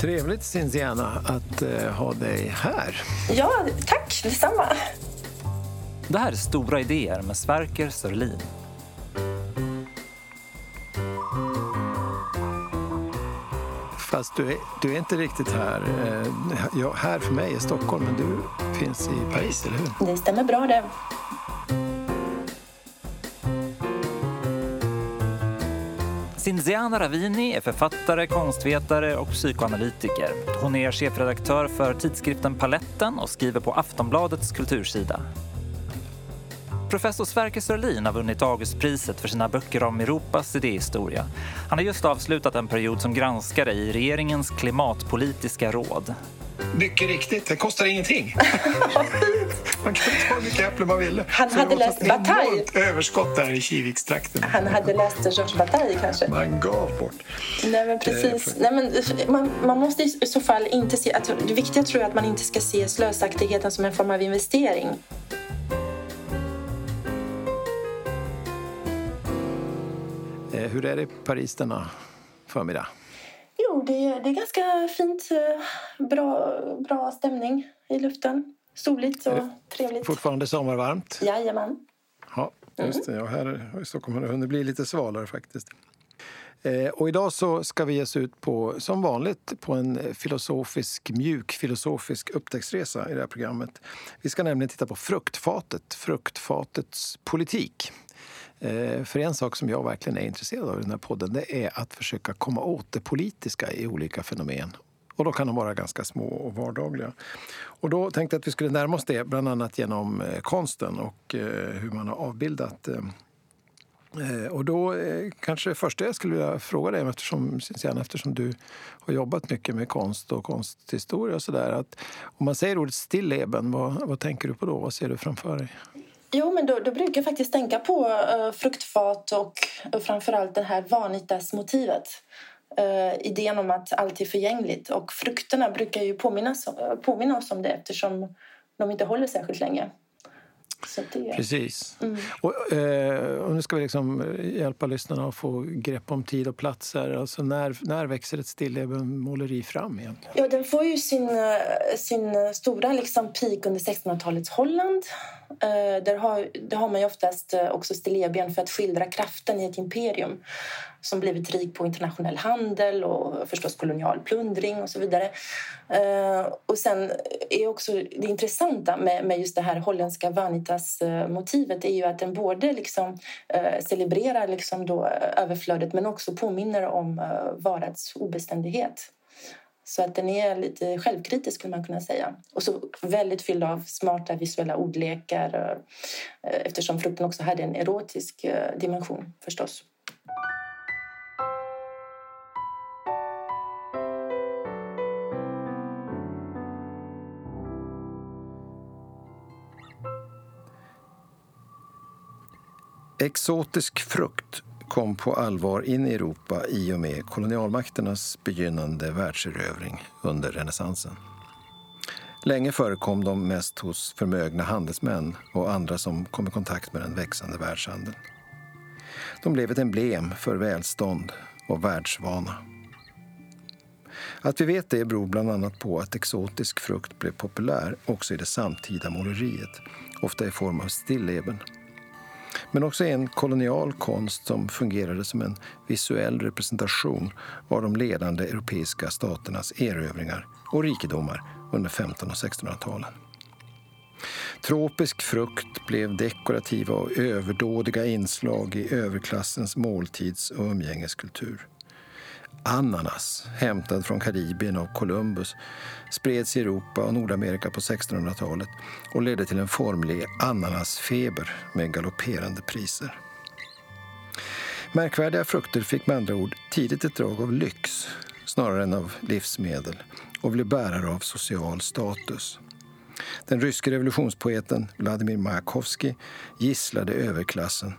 Trevligt Cinziana att eh, ha dig här. Ja, tack detsamma. Det här är Stora idéer med Sverker Sörlin. Fast du är, du är inte riktigt här. Eh, jag, här för mig är Stockholm, men du finns i Paris, eller hur? Det stämmer bra det. Cinziana Ravini är författare, konstvetare och psykoanalytiker. Hon är chefredaktör för tidskriften Paletten och skriver på Aftonbladets kultursida. Professor Sverker Sörlin har vunnit Augustpriset för sina böcker om Europas idéhistoria. Han har just avslutat en period som granskare i regeringens klimatpolitiska råd. Mycket riktigt, det kostar ingenting. man kan ta hur mycket äpplen man ville. Han Så hade läst Bataille. överskott där i Kivikstrakten. Han hade läst Georges Bataille kanske. Man gav bort. Nej men precis. Nej, men, man, man måste i så fall inte se... Att, det viktiga tror jag är att man inte ska se slösaktigheten som en form av investering. Eh, Hur är det i Paris denna förmiddag? Jo, det, är- det är ganska fint. eh, Bra, bra stämning i luften. Soligt och trevligt. Fortfarande sommarvarmt? Jajamän. Ja, just det. Ja, här i Stockholm har det hunnit bli lite svalare faktiskt. Eh, Och idag så ska vi ge oss ut på, som vanligt på en filosofisk, mjuk filosofisk upptäcktsresa i det här programmet. Vi ska nämligen titta på fruktfatet, fruktfatets politik. Eh, för en sak som jag verkligen är intresserad av i den här podden det är att försöka komma åt det politiska i olika fenomen. Och då kan de vara ganska små och vardagliga. Och då tänkte jag att vi skulle närma oss det bland annat genom eh, konsten och eh, hur man har avbildat Och då kanske det första jag skulle vilja fråga dig, eftersom, Cinciana, eftersom du har jobbat mycket med konst och konsthistoria och sådär. Om man säger ordet stilleben, vad, vad tänker du på då? Vad ser du framför dig? Jo, men då, då brukar jag faktiskt tänka på uh, fruktfat och uh, framförallt det här vanitas-motivet. Eh, idén om att allt är förgängligt. Och frukterna brukar ju påminnas, uh, påminna oss om det eftersom de inte håller särskilt länge. Det, Precis. Mm. Och, eh, och nu ska vi liksom hjälpa lyssnarna att få grepp om tid och platser. Alltså när, när växer ett stilleben-måleri fram egentligen? Ja, den får ju sin, eh, sin stora liksom peak under 1600-talets Holland. Eh, där, har, där har man ju oftast eh, också stilleben för att skildra kraften i ett imperium som blivit rik på internationell handel och förstås kolonial plundring och så vidare. Eh, och sen är också det intressanta med, med just det här holländska vanitas-motivet är ju att den både liksom, celebrerar liksom då överflödet men också påminner om varats obeständighet. Så att den är lite självkritisk skulle man kunna säga. Och så väldigt fylld av smarta visuella ordlekar eh, eh, eftersom frukten också hade en erotisk eh, dimension förstås. Exotisk frukt kom på allvar in i Europa i och med kolonialmakternas begynnande världserövring under renässansen. Länge förekom de mest hos förmögna handelsmän och andra som kom i kontakt med den växande världshandeln. De blev ett emblem för välstånd och världsvana. Att vi vet det beror bland annat på att exotisk frukt blev populär också i det samtida måleriet, ofta i form av stilleben men också en kolonial konst som fungerade som en visuell representation av de ledande europeiska staternas erövringar och rikedomar under 1500 och 1600-talen. Tropisk frukt blev dekorativa och överdådiga inslag i överklassens måltids och umgängeskultur. Ananas, hämtad från Karibien av Columbus, spreds i Europa och Nordamerika på 1600-talet och ledde till en formlig ananasfeber med galopperande priser. Märkvärdiga frukter fick med andra ord tidigt ett drag av lyx snarare än av livsmedel och blev bärare av social status. Den ryske revolutionspoeten Vladimir Majakovskij gisslade överklassen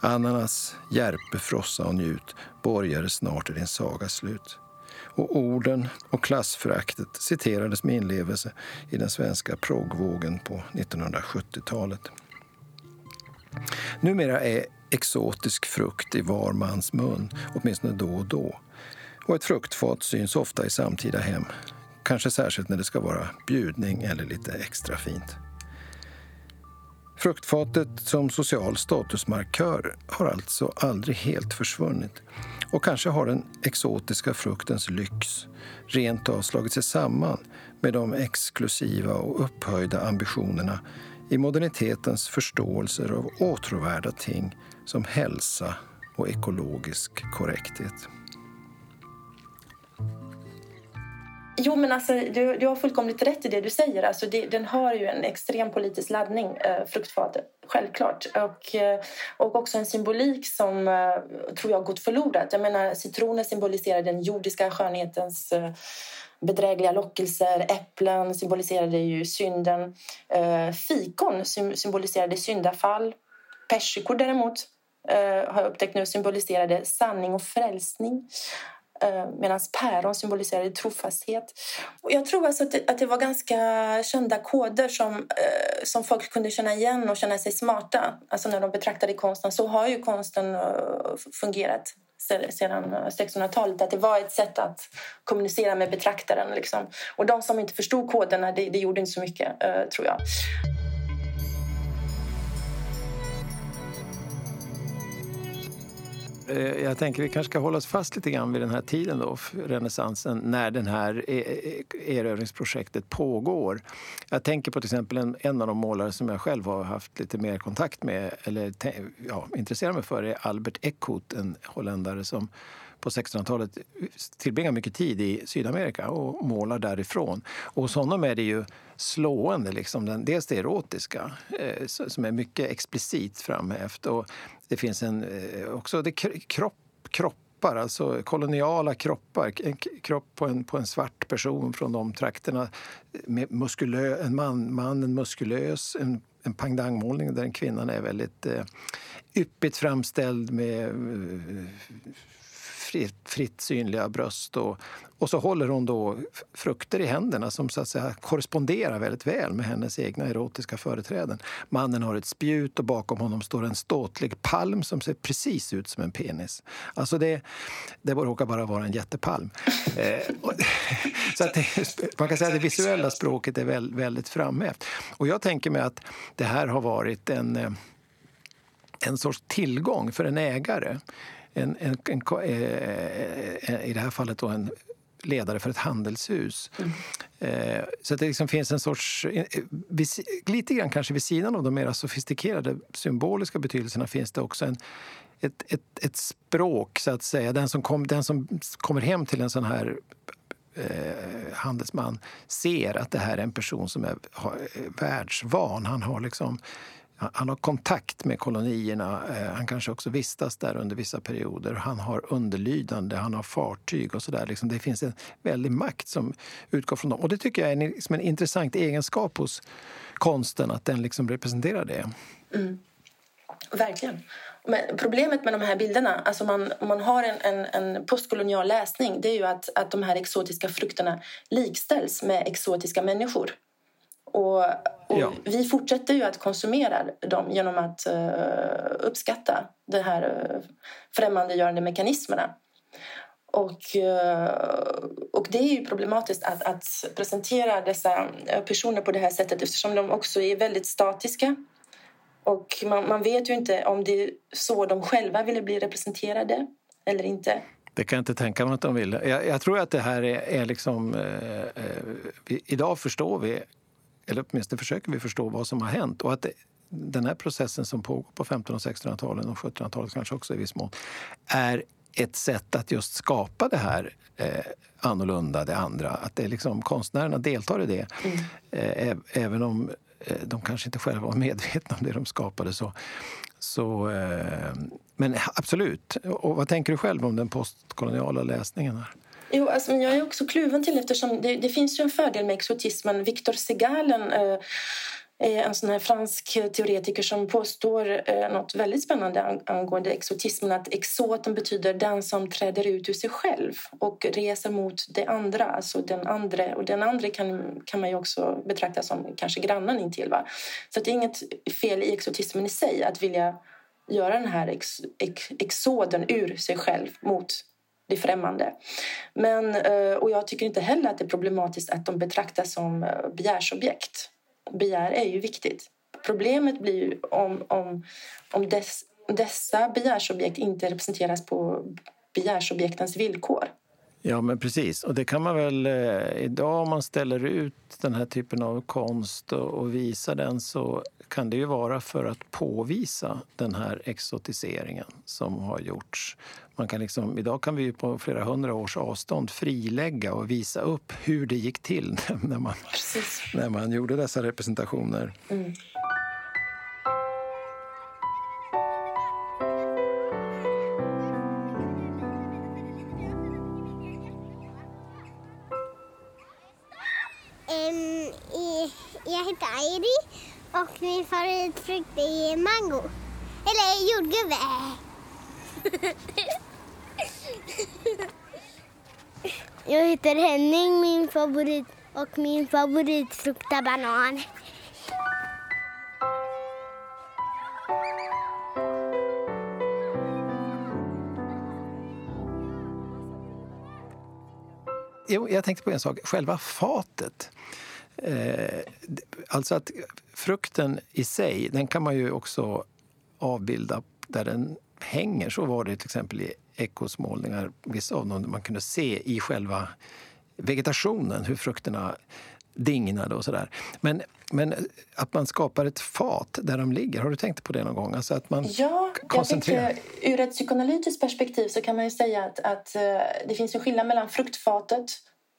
Ananas, Järpe, frossa och njut borgade snart i din sagas slut. Och orden och klassföraktet citerades med inlevelse i den svenska proggvågen på 1970-talet. Numera är exotisk frukt i var mans mun, åtminstone då och då. Och ett fruktfat syns ofta i samtida hem. Kanske särskilt när det ska vara bjudning eller lite extra fint. Fruktfatet som social statusmarkör har alltså aldrig helt försvunnit. Och kanske har den exotiska fruktens lyx rent av slagit sig samman med de exklusiva och upphöjda ambitionerna i modernitetens förståelser av åtråvärda ting som hälsa och ekologisk korrekthet. Jo, men alltså, du, du har fullkomligt rätt i det du säger. Alltså, det, den har ju en extrem politisk laddning, eh, fruktfatet. Självklart. Och, eh, och också en symbolik som eh, tror jag gått förlorad. Jag menar, citroner symboliserar den jordiska skönhetens eh, bedrägliga lockelser. Äpplen symboliserade ju synden. Eh, fikon symboliserade syndafall. Persikor däremot eh, har jag upptäckt nu symboliserade sanning och frälsning. Eh, Medan päron symboliserade trofasthet. Och jag tror alltså att det, att det var ganska kända koder som, eh, som folk kunde känna igen och känna sig smarta. Alltså när de betraktade konsten. Så har ju konsten eh, fungerat sedan eh, 1600-talet. Att det var ett sätt att kommunicera med betraktaren. Liksom. Och de som inte förstod koderna, det, det gjorde inte så mycket, tror jag. Eh, jag tänker vi kanske ska hålla oss fast lite grann vid den här tiden då, renässansen, när det här e-, e-, e-, erövringsprojektet pågår. Jag tänker på till exempel en, en av de målare som jag själv har haft lite mer kontakt med, eller ja, intresserar mig för, är Albert Eckhout, en holländare som på 1600-talet tillbringar mycket tid i Sydamerika och målar därifrån. Och hos honom är det ju slående, liksom, den, dels det erotiska eh, som är mycket explicit framhävt och det finns en, eh, också det, kropp, kroppar, alltså koloniala kroppar. En kropp på en, på en svart person från de trakterna. Eh, med muskulö, en man, mannen muskulös, en, en pangdangmålning där kvinnan är väldigt eh, yppigt framställd med eh, fritt, fritt synliga bröst. Och, och så håller hon då frukter i händerna som så att säga korresponderar väldigt väl med hennes egna erotiska företräden. Mannen har ett spjut och bakom honom står en ståtlig palm som ser precis ut som en penis. Alltså det, det råkar bara vara en jättepalm. Eh, så att det, man kan säga att det visuella språket är väldigt framhävt. Och jag tänker mig att det här har varit en eh, en sorts tillgång för en ägare en, en, en, en, i det här fallet då en ledare för ett handelshus. Mm. Eh, så det liksom finns en sorts... Lite grann kanske vid sidan av de mer sofistikerade symboliska betydelserna finns det också en, ett, ett, ett språk, så att säga. Den som, kom, den som kommer hem till en sån här eh, handelsman ser att det här är en person som är, är världsvan. Han har liksom han har kontakt med kolonierna. Eh, han kanske också vistas där under vissa perioder. Han har underlydande, han har fartyg och sådär. Liksom det finns en väldig makt som utgår från dem. Och det tycker jag är en, liksom en intressant egenskap hos konsten, att den liksom representerar det. Mm. Verkligen. Men problemet med de här bilderna, alltså man, om man har en, en, en, postkolonial läsning, det är ju att, att de här exotiska frukterna likställs med exotiska människor. Och, och ja. Vi fortsätter ju att konsumera dem genom att uh, uppskatta de här uh, främmandegörande mekanismerna. Och, uh, och det är ju problematiskt att, att presentera dessa personer på det här sättet eftersom de också är väldigt statiska. Och man, man vet ju inte om det är så de själva ville bli representerade eller inte. Det kan jag inte tänka mig att de vill. Jag, jag tror att det här är, är liksom... Eh, eh, vi, idag förstår vi eller åtminstone försöker vi förstå vad som har hänt. Och att det, den här processen som pågår på 1500 och 1600-talen och 1700-talet kanske också i viss mån är ett sätt att just skapa det här eh, annorlunda, det andra. Att det liksom, konstnärerna deltar i det. Mm. Eh, även om eh, de kanske inte själva var medvetna om det de skapade. Så, så, eh, men absolut. Och vad tänker du själv om den postkoloniala läsningen? Här? Jo, alltså, jag är också kluven till eftersom det, det finns ju en fördel med exotismen. Victor Segalen eh, är en sån här fransk teoretiker som påstår eh, något väldigt spännande angående exotismen. Att exoten betyder den som träder ut ur sig själv och reser mot det andra, alltså den andra. Och den andra kan, kan man ju också betrakta som kanske grannen intill. Va? Så det är inget fel i exotismen i sig att vilja göra den här ex, ex, exoden ur sig själv mot det är främmande. Men, eh, och jag tycker inte heller att det är problematiskt att de betraktas som eh, begärsobjekt. Begär är ju viktigt. Problemet blir ju om, om, om dess, dessa begärsobjekt inte representeras på begärsobjektens villkor. Ja, men precis. Och det kan man väl... Eh, idag om man ställer ut den här typen av konst och, och visar den så kan det ju vara för att påvisa den här exotiseringen som har gjorts. Man kan liksom, idag kan vi på flera hundra års avstånd frilägga och visa upp hur det gick till när man, när man gjorde dessa representationer. Mm. jag heter Airi och min favoritfrukt är mango. Eller jordgubbe. Jag heter Henning min favorit, och min favoritfrukt är banan. Jo, jag tänkte på en sak. Själva fatet. Eh, alltså att frukten i sig, den kan man ju också avbilda där den hänger. Så var det till exempel i Ekos målningar, vissa av dem, man kunde se i själva vegetationen hur frukterna dignade och sådär. Men, men att man skapar ett fat där de ligger, har du tänkt på det någon gång? Alltså att man ja, koncentrerar... jag tycker, ur ett psykoanalytiskt perspektiv så kan man ju säga att, att eh, det finns en skillnad mellan fruktfatet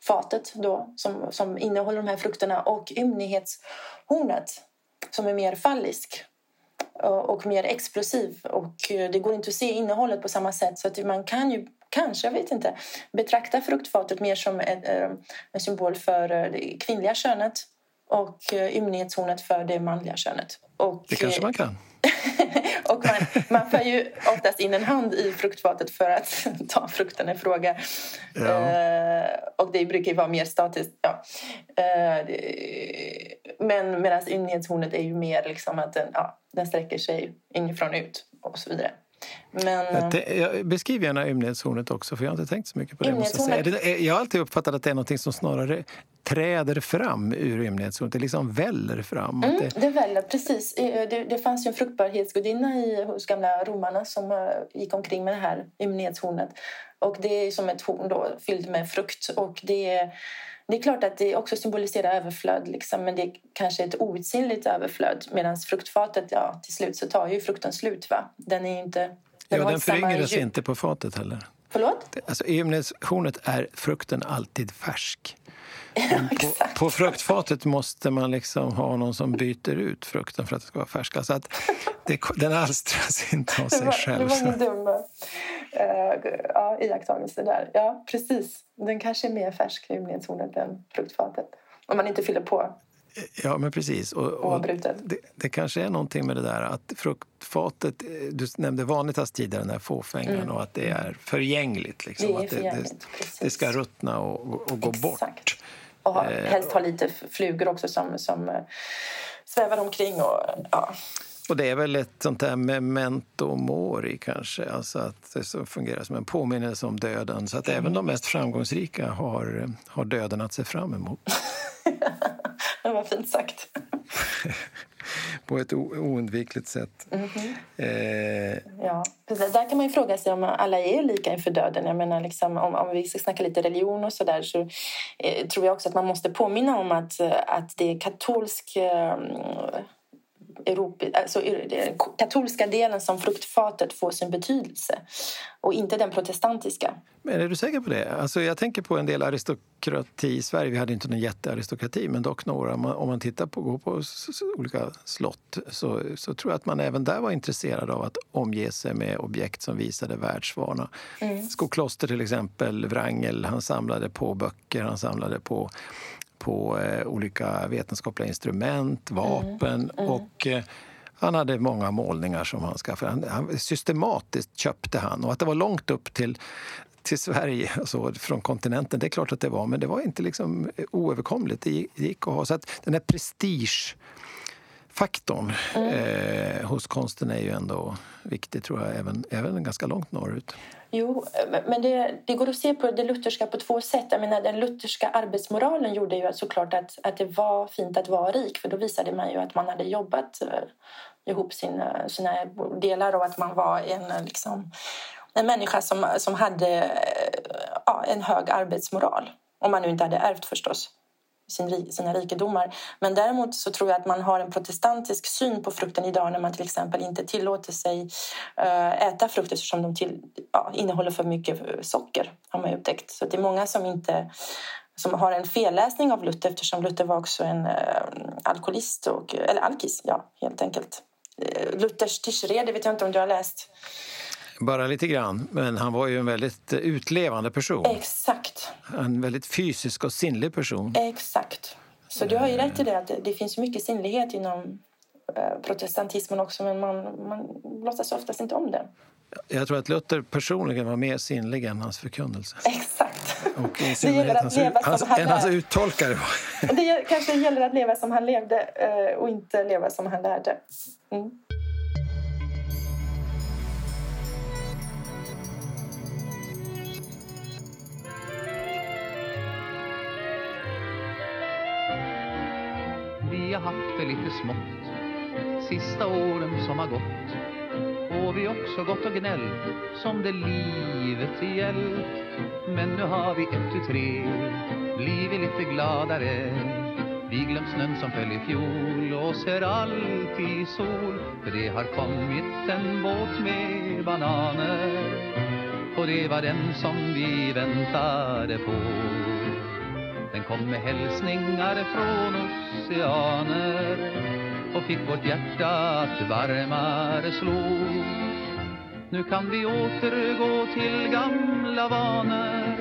fatet då, som, som innehåller de här frukterna och ymnighetshornet som är mer fallisk och, mer explosiv. Och eh, det går inte att se innehållet på samma sätt så att man kan ju kanske, jag vet inte, betrakta fruktfatet mer som en, eh, en symbol för eh, det kvinnliga könet och ymnighetshornet för det manliga könet. Och, det kanske man kan. och man, man för ju oftast in en hand i fruktfatet för att ta frukten i fråga. Ja. Eh, det brukar ju vara mer statiskt. Ja. Eh, men medan ymnighetshornet är ju mer liksom att den, ja, den sträcker sig inifrån ut och så vidare. Men, jag beskriv gärna ymnighetshornet också, för jag har inte tänkt så mycket på det. Jag, jag har alltid uppfattat att det är något som snarare träder fram ur ymnighetshornet. Det liksom väller fram. Mm, det... det väller, precis. Det, det fanns ju en fruktbarhetsgudinna hos gamla romarna som eh, gick omkring med det här ymnighetshornet. Och det är som ett horn då, fyllt med frukt. Och det det är klart att det också symboliserar överflöd, liksom, men det är kanske ett outsinligt överflöd. Medan fruktfatet, ja, till slut så tar ju frukten slut. Va? Den är inte... Den ja, den föryngras inte på fatet heller. Förlåt? Alltså, I ymnighetshornet är frukten alltid färsk. På, på, fruktfatet måste man liksom ha någon som byter ut frukten för att det ska vara färsk. Alltså att det, den alstras inte av sig själv. Det var ingen dum uh, ja, iakttagelse där. Ja, precis. Den kanske är mer färsk, ymnighetshornet, än fruktfatet. Om man inte fyller på Ja, men precis. Och, och det, det, kanske är någonting med det där att fruktfatet, eh, du nämnde Vanitas tidigare, den här fåfängan, mm. och att det är förgängligt. Liksom, det, är förgängligt, att det, det, ska ruttna och, och gå Exakt. bort. Och ha, eh, helst ha lite flugor också som, som eh, svävar omkring. Och, ja. Och det är väl ett sånt där memento mori kanske, alltså att det så fungerar som en påminnelse om döden. Så att mm. även de mest framgångsrika har, har döden att se fram emot. det var fint sagt. På ett oundvikligt sätt. Mm -hmm. eh... Ja, precis. Där kan man ju fråga sig om alla är lika inför döden. Jag menar, liksom, om, om vi ska snacka lite religion och så där så eh, tror jag också att man måste påminna om att, att det är katolsk eh, Europa, alltså den katolska delen som fruktfatet får sin betydelse och inte den protestantiska. Men är du säker på det? Alltså jag tänker på en del aristokrati i Sverige. Vi hade inte någon jättearistokrati, men dock några. Om man tittar på, går på olika slott så, så tror jag att man även där var intresserad av att omge sig med objekt som visade världsvana. Mm. Skokloster till exempel, Wrangel, han samlade på böcker, han samlade på på eh, olika vetenskapliga instrument, vapen mm. Mm. och eh, han hade många målningar som han skaffade. Han, han, systematiskt köpte han och att det var långt upp till till Sverige alltså från kontinenten, det är klart att det var, men det var inte liksom oöverkomligt. Det gick att ha. Så att den här prestige faktorn mm. eh, hos konsten är ju ändå viktig, tror jag, även, även ganska långt norrut. Jo, men det, det, går att se på det lutherska på två sätt. Jag menar, den lutherska arbetsmoralen gjorde ju såklart att, att det var fint att vara rik för då visade man ju att man hade jobbat eh, ihop sina, eh, sina delar och att man var en, eh, liksom, en människa som, som hade ja, en hög arbetsmoral. Om man nu inte hade ärvt förstås sin, sina rikedomar. Men däremot så tror jag att man har en protestantisk syn på frukten idag när man till exempel inte tillåter sig eh, äta frukt eftersom de till, ja, innehåller för mycket eh, socker, har man upptäckt. Så det är många som inte som har en felläsning av Luther eftersom Luther var också en eh, alkoholist, och, eller alkis, ja, helt enkelt. Luthers Tischrede vet jag inte om du har läst. Bara lite grann, men han var ju en väldigt utlevande person. Exakt. En väldigt fysisk och sinnlig person. Exakt. Så du har ju rätt i det, att det finns mycket sinnlighet inom eh, protestantismen också, men man, man låtsas oftast inte om det. Jag tror att Luther personligen var mer sinnlig än hans förkunnelse. Exakt. Och det gäller att leva hans, som han, hans uttolkare. det kanske gäller att leva som han levde eh, och inte leva som han lärde. Mm. Vi har haft det lite smått. Sista åren som har gått Och vi också gått och gnällt Som det livet gällt Men nu har vi ett tu tre. Blivit lite gladare. Vi glömt snön som föll i fjol Och ser alltid sol. För det har kommit en båt med bananer. Och det var den som vi väntade på den kom med hälsningar från oceaner och fick vårt hjärta att varmare slå. Nu kan vi återgå till gamla vanor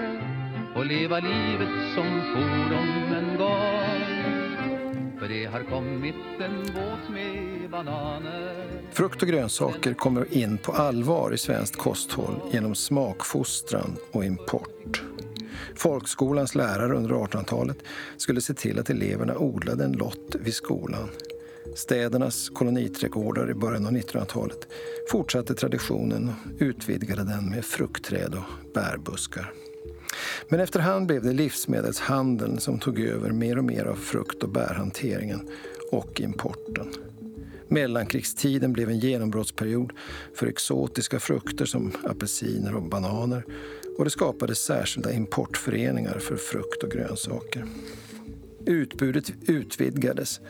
och leva livet som fordomen gav. För det har kommit en båt med bananer Frukt och grönsaker kommer in på allvar i svenskt kosthåll genom smakfostran och import. Folkskolans lärare under 1800-talet skulle se till att eleverna odlade en lott vid skolan. Städernas koloniträdgårdar i början av 1900-talet fortsatte traditionen och utvidgade den med fruktträd och bärbuskar. Men efterhand blev det livsmedelshandeln som tog över mer och mer av frukt och bärhanteringen och importen. Mellankrigstiden blev en genombrottsperiod för exotiska frukter som apelsiner och bananer och det skapades särskilda importföreningar för frukt och grönsaker. Utbudet utvidgades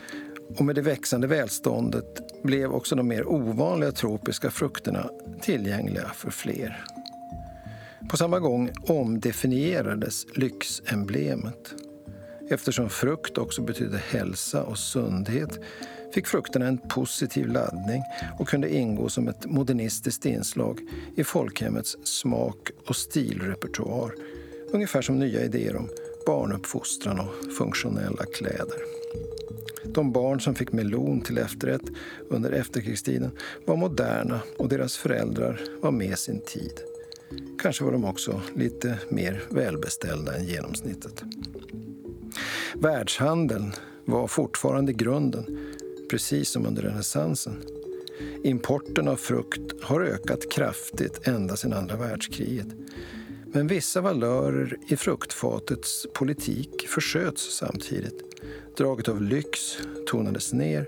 och med det växande välståndet blev också de mer ovanliga tropiska frukterna tillgängliga för fler. På samma gång omdefinierades lyxemblemet. Eftersom frukt också betydde hälsa och sundhet fick frukterna en positiv laddning och kunde ingå som ett modernistiskt inslag i folkhemmets smak och stilrepertoar. Ungefär som nya idéer om barnuppfostran och funktionella kläder. De barn som fick melon till efterrätt under efterkrigstiden var moderna och deras föräldrar var med sin tid. Kanske var de också lite mer välbeställda än genomsnittet. Världshandeln var fortfarande grunden precis som under renässansen. Importen av frukt har ökat kraftigt ända sedan andra världskriget. Men vissa valörer i fruktfatets politik försköts samtidigt. Draget av lyx tonades ner,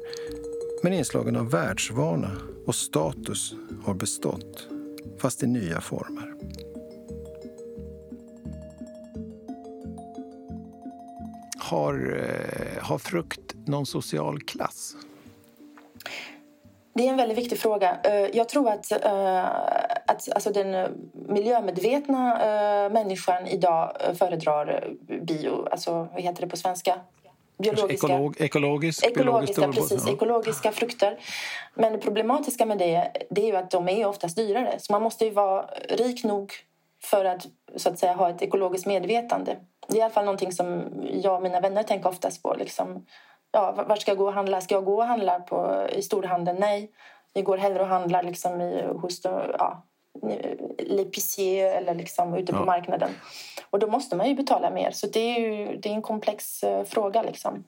men inslagen av världsvana och status har bestått, fast i nya former. Har, eh, har frukt någon social klass? Det är en väldigt viktig fråga. Eh, jag tror att, eh, att alltså den miljömedvetna eh, människan idag föredrar bio, alltså vad heter det på svenska? Biologiska, Ekolog, ekologisk, ekologiska, precis, ja. ekologiska frukter. Men det problematiska med det, det är ju att de är oftast dyrare. Så man måste ju vara rik nog för att, så att säga, ha ett ekologiskt medvetande. Det är i alla fall någonting som jag och mina vänner tänker oftast på. Liksom, ja, var ska jag gå och handla? Ska jag gå och handla på, i storhandeln? Nej, jag går hellre och handlar liksom i, hos ja, l'épicier eller liksom ute på ja. marknaden. Och då måste man ju betala mer. Så det är, ju, det är en komplex uh, fråga. Liksom.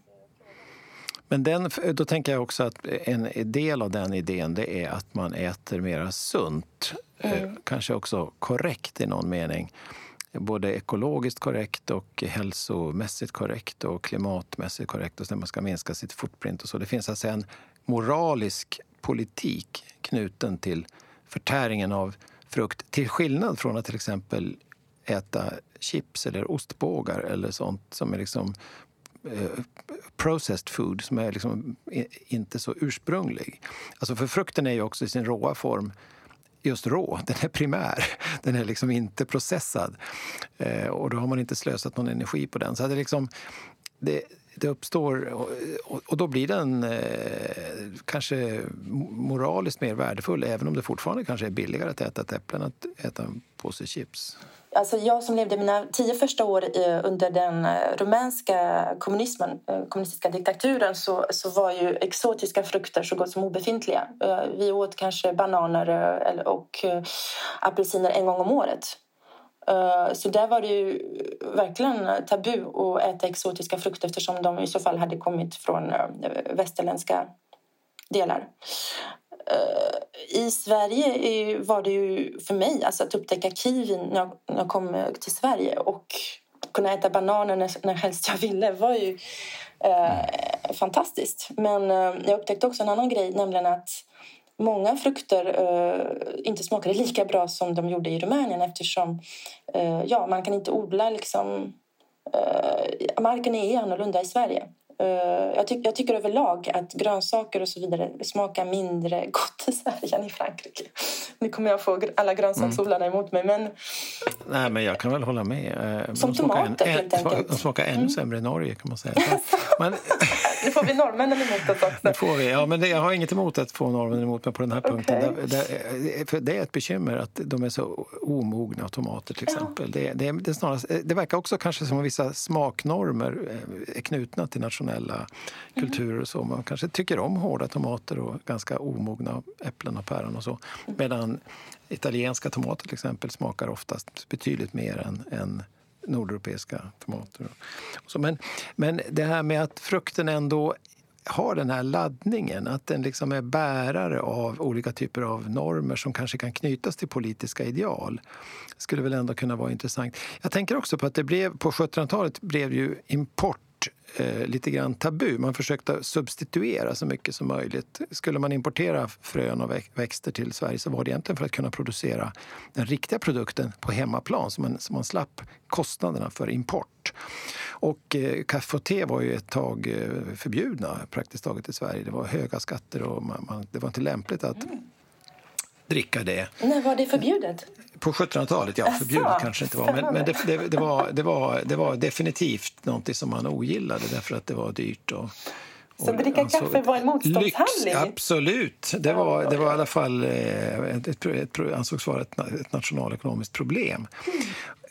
Men den, då tänker jag också att en del av den idén det är att man äter mer sunt. Mm. Kanske också korrekt i någon mening. Både ekologiskt korrekt och hälsomässigt korrekt och klimatmässigt korrekt och sen man ska minska sitt footprint och så. Det finns alltså en moralisk politik knuten till förtäringen av frukt till skillnad från att till exempel äta chips eller ostbågar eller sånt som är liksom eh, processed food, som är liksom inte så ursprunglig. Alltså för frukten är ju också i sin råa form just rå, den är primär. Den är liksom inte processad. Eh, och då har man inte slösat någon energi på den. Så det, liksom, det, det uppstår, och, och, då blir den eh, kanske moraliskt mer värdefull även om det fortfarande kanske är billigare att äta ett äpple än att äta en påse chips. Alltså jag som levde mina tio första år under den eh, rumänska kommunismen, eh, kommunistiska diktaturen så, så var ju exotiska frukter så gott som obefintliga. Eh, vi åt kanske bananer och apelsiner en gång om året. Så där var det ju verkligen tabu att äta exotiska frukter eftersom de i så fall hade kommit från västerländska delar. Eh, I Sverige var det ju för mig alltså att upptäcka kiwin när jag, kom eh, till Sverige och kunna äta bananer när, när helst jag ville var ju eh, fantastiskt. Men eh, jag upptäckte också en annan grej, nämligen att många frukter eh, inte smakade lika bra som de gjorde i Rumänien eftersom eh, ja, man kan inte odla liksom, eh, marken är annorlunda i Sverige. Eh, jag, ty jag, tycker överlag att grönsaker och så vidare smakar mindre gott i Sverige än i Frankrike. Nu kommer jag få alla grönsaksodlarna emot mig. Men... Nej, men jag kan väl hålla med. Eh, Som tomater, en, helt enkelt. De smakar ännu mm. sämre i Norge, kan man säga. Men... nu får vi norrmännen emot oss också. Det får vi. Ja, men det, jag har inget emot att få norrmännen emot mig på den här punkten. Okay. Det, det, för det är ett bekymmer att de är så omogna, tomater till exempel. Ja. Det, det, snarast, det verkar också kanske som att vissa smaknormer eh, är knutna till nationella traditionella kulturer och så. Man kanske tycker om hårda tomater och ganska omogna äpplen och päron och så. Medan italienska tomater till exempel smakar oftast betydligt mer än, än nordeuropeiska tomater. Så, men, men det här med att frukten ändå har den här laddningen, att den liksom är bärare av olika typer av normer som kanske kan knytas till politiska ideal skulle väl ändå kunna vara intressant. Jag tänker också på att det blev, på 1700-talet blev ju import eh, lite grann tabu. Man försökte substituera så mycket som möjligt. Skulle man importera frön och växter till Sverige så var det egentligen för att kunna producera den riktiga produkten på hemmaplan så man, så man slapp kostnaderna för import. Och eh, kaffe och te var ju ett tag eh, förbjudna praktiskt taget i Sverige. Det var höga skatter och man, man, det var inte lämpligt att mm dricka det. När var det förbjudet? På 1700-talet, ja. Förbjudet kanske inte var. Men, men det, det, det, var, det, var, det var definitivt något som man ogillade därför att det var dyrt. Och, och, så dricka alltså, kaffe var en motståndshandling? Lyx, absolut. Det var, det var i alla fall eh, ett, ett, ett, ansågs vara ett, ett nationalekonomiskt problem.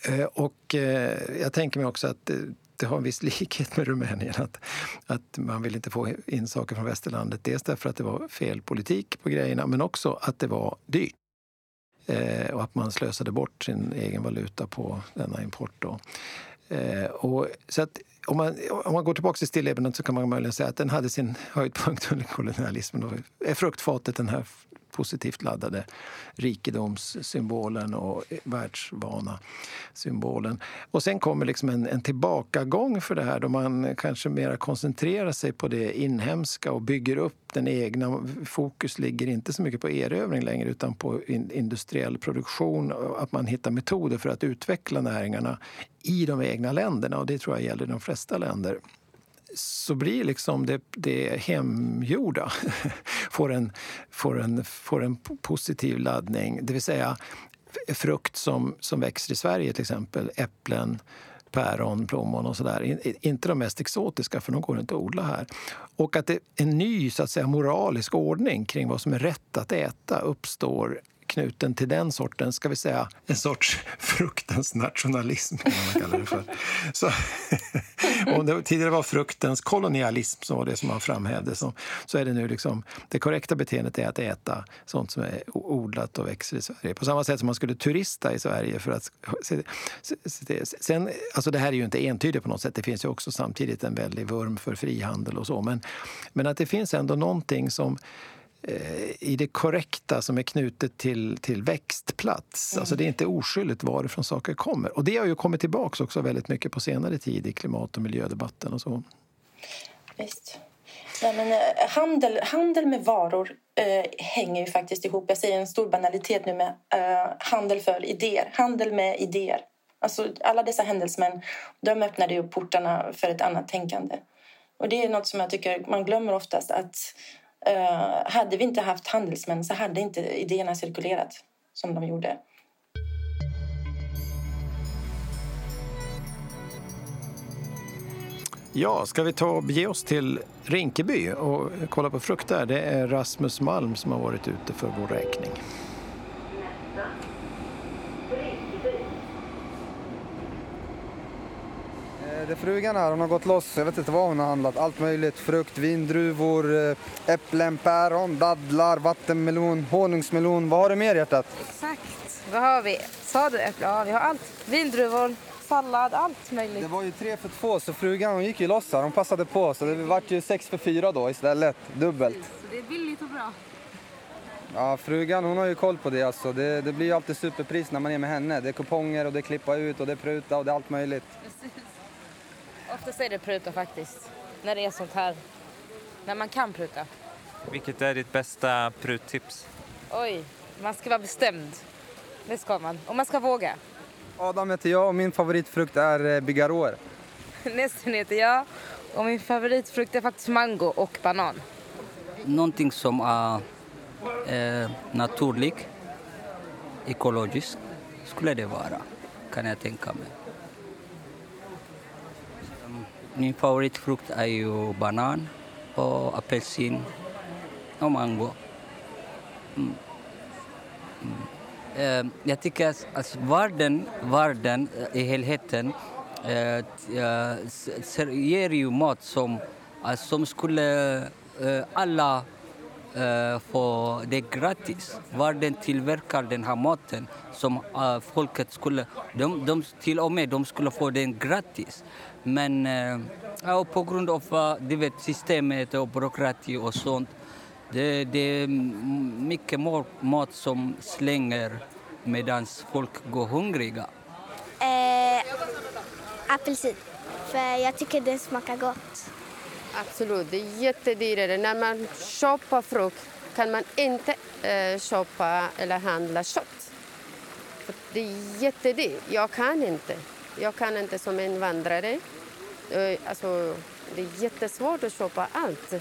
Mm. Och eh, jag tänker mig också att det har en viss likhet med Rumänien. Att, att man vill inte få in saker från västerlandet. Dels därför att det var fel politik på grejerna men också att det var dyrt. Eh, och att man slösade bort sin egen valuta på denna import. Då. Eh, och, så att, om, man, om man går tillbaka till stillebenet så kan man möjligen säga att den hade sin höjdpunkt under kolonialismen. Då är fruktfatet den här positivt laddade rikedomssymbolen och världsvana symbolen. Och sen kommer liksom en, en tillbakagång för det här då man kanske mer koncentrerar sig på det inhemska och bygger upp den egna. Fokus ligger inte så mycket på erövring längre utan på in, industriell produktion och att man hittar metoder för att utveckla näringarna i de egna länderna och det tror jag gäller de flesta länder så blir liksom det, det hemgjorda får en, får, en, får en positiv laddning. Det vill säga frukt som, som växer i Sverige, till exempel äpplen, päron, plommon och sådär. Inte de mest exotiska, för de går inte att odla här. Och att det, en ny så att säga, moralisk ordning kring vad som är rätt att äta uppstår knuten till den sortens, ska vi säga, en sorts fruktens nationalism kan man kalla det för. Så, om det tidigare var fruktens kolonialism som var det som man framhävde så, så är det nu liksom det korrekta beteendet är att äta sånt som är odlat och växer i Sverige. På samma sätt som man skulle turista i Sverige för att se, se, se, sen, alltså det här är ju inte entydigt på något sätt. Det finns ju också samtidigt en väldig vurm för frihandel och så. Men, men att det finns ändå någonting som i det korrekta som är knutet till, till växtplats. Mm. Alltså det är inte oskyldigt varifrån saker kommer. Och det har ju kommit tillbaka också väldigt mycket på senare tid i klimat och miljödebatten och så. Visst. Nej, men, eh, handel, handel med varor eh, hänger ju faktiskt ihop. Jag säger en stor banalitet nu med eh, handel för idéer. Handel med idéer. Alltså, alla dessa händelsmän de öppnade ju portarna för ett annat tänkande. Och Det är något som jag tycker man glömmer oftast. att Uh, hade vi inte haft handelsmän så hade inte idéerna cirkulerat som de gjorde. Ja, ska vi ta och bege oss till Rinkeby och kolla på frukt där? Det är Rasmus Malm som har varit ute för vår räkning. Det är frugan här, hon har gått loss. Jag vet inte vad hon har handlat. Allt möjligt. Frukt, vindruvor, eh, äpplen, päron, dadlar, vattenmelon, honungsmelon. Vad har du mer hjärtat? Exakt. Vad har vi? Sa du äpple? Ja, vi har allt. Vindruvor, sallad, allt möjligt. Det var ju tre för två så frugan hon gick ju loss här. Hon passade på så det vart ju sex för fyra då istället. Dubbelt. Så det är billigt och bra. Ja, frugan hon har ju koll på det alltså. Det, det blir ju alltid superpris när man är med henne. Det är kuponger och det är klippa ut och det är pruta och det är allt möjligt. Oftast är det pruta faktiskt. När det är sånt här. När man kan pruta. Vilket är ditt bästa pruttips? Oj, man ska vara bestämd. Det ska man. Och man ska våga. Adam heter jag och min favoritfrukt är eh, bigarråer. Nästan heter jag och min favoritfrukt är faktiskt mango och banan. Någonting som är eh, naturligt, ekologiskt skulle det vara, kan jag tänka mig. Min favoritfrukt är ju banan och apelsin och mango. Um, mm. Mm. Eh, jag tycker att alltså, världen, världen uh, i helheten eh, ger ju mat som, alltså, som skulle eh, alla få det gratis. Världen tillverkar den här maten som uh, folket skulle... De, de, till och med de skulle få den gratis. Men uh, på grund av uh, vet, systemet och byråkrati och sånt det, det är mycket mat som slänger medan folk går hungriga. Eh, apelsin, för jag tycker det smakar gott. Absolut, det är jättedyrare. När man köper frukt kan man inte eh, köpa eller handla kött. För det är jättedyrt. Jag kan inte. Jag kan inte som invandrare. Eh, alltså, det är jättesvårt att köpa allt.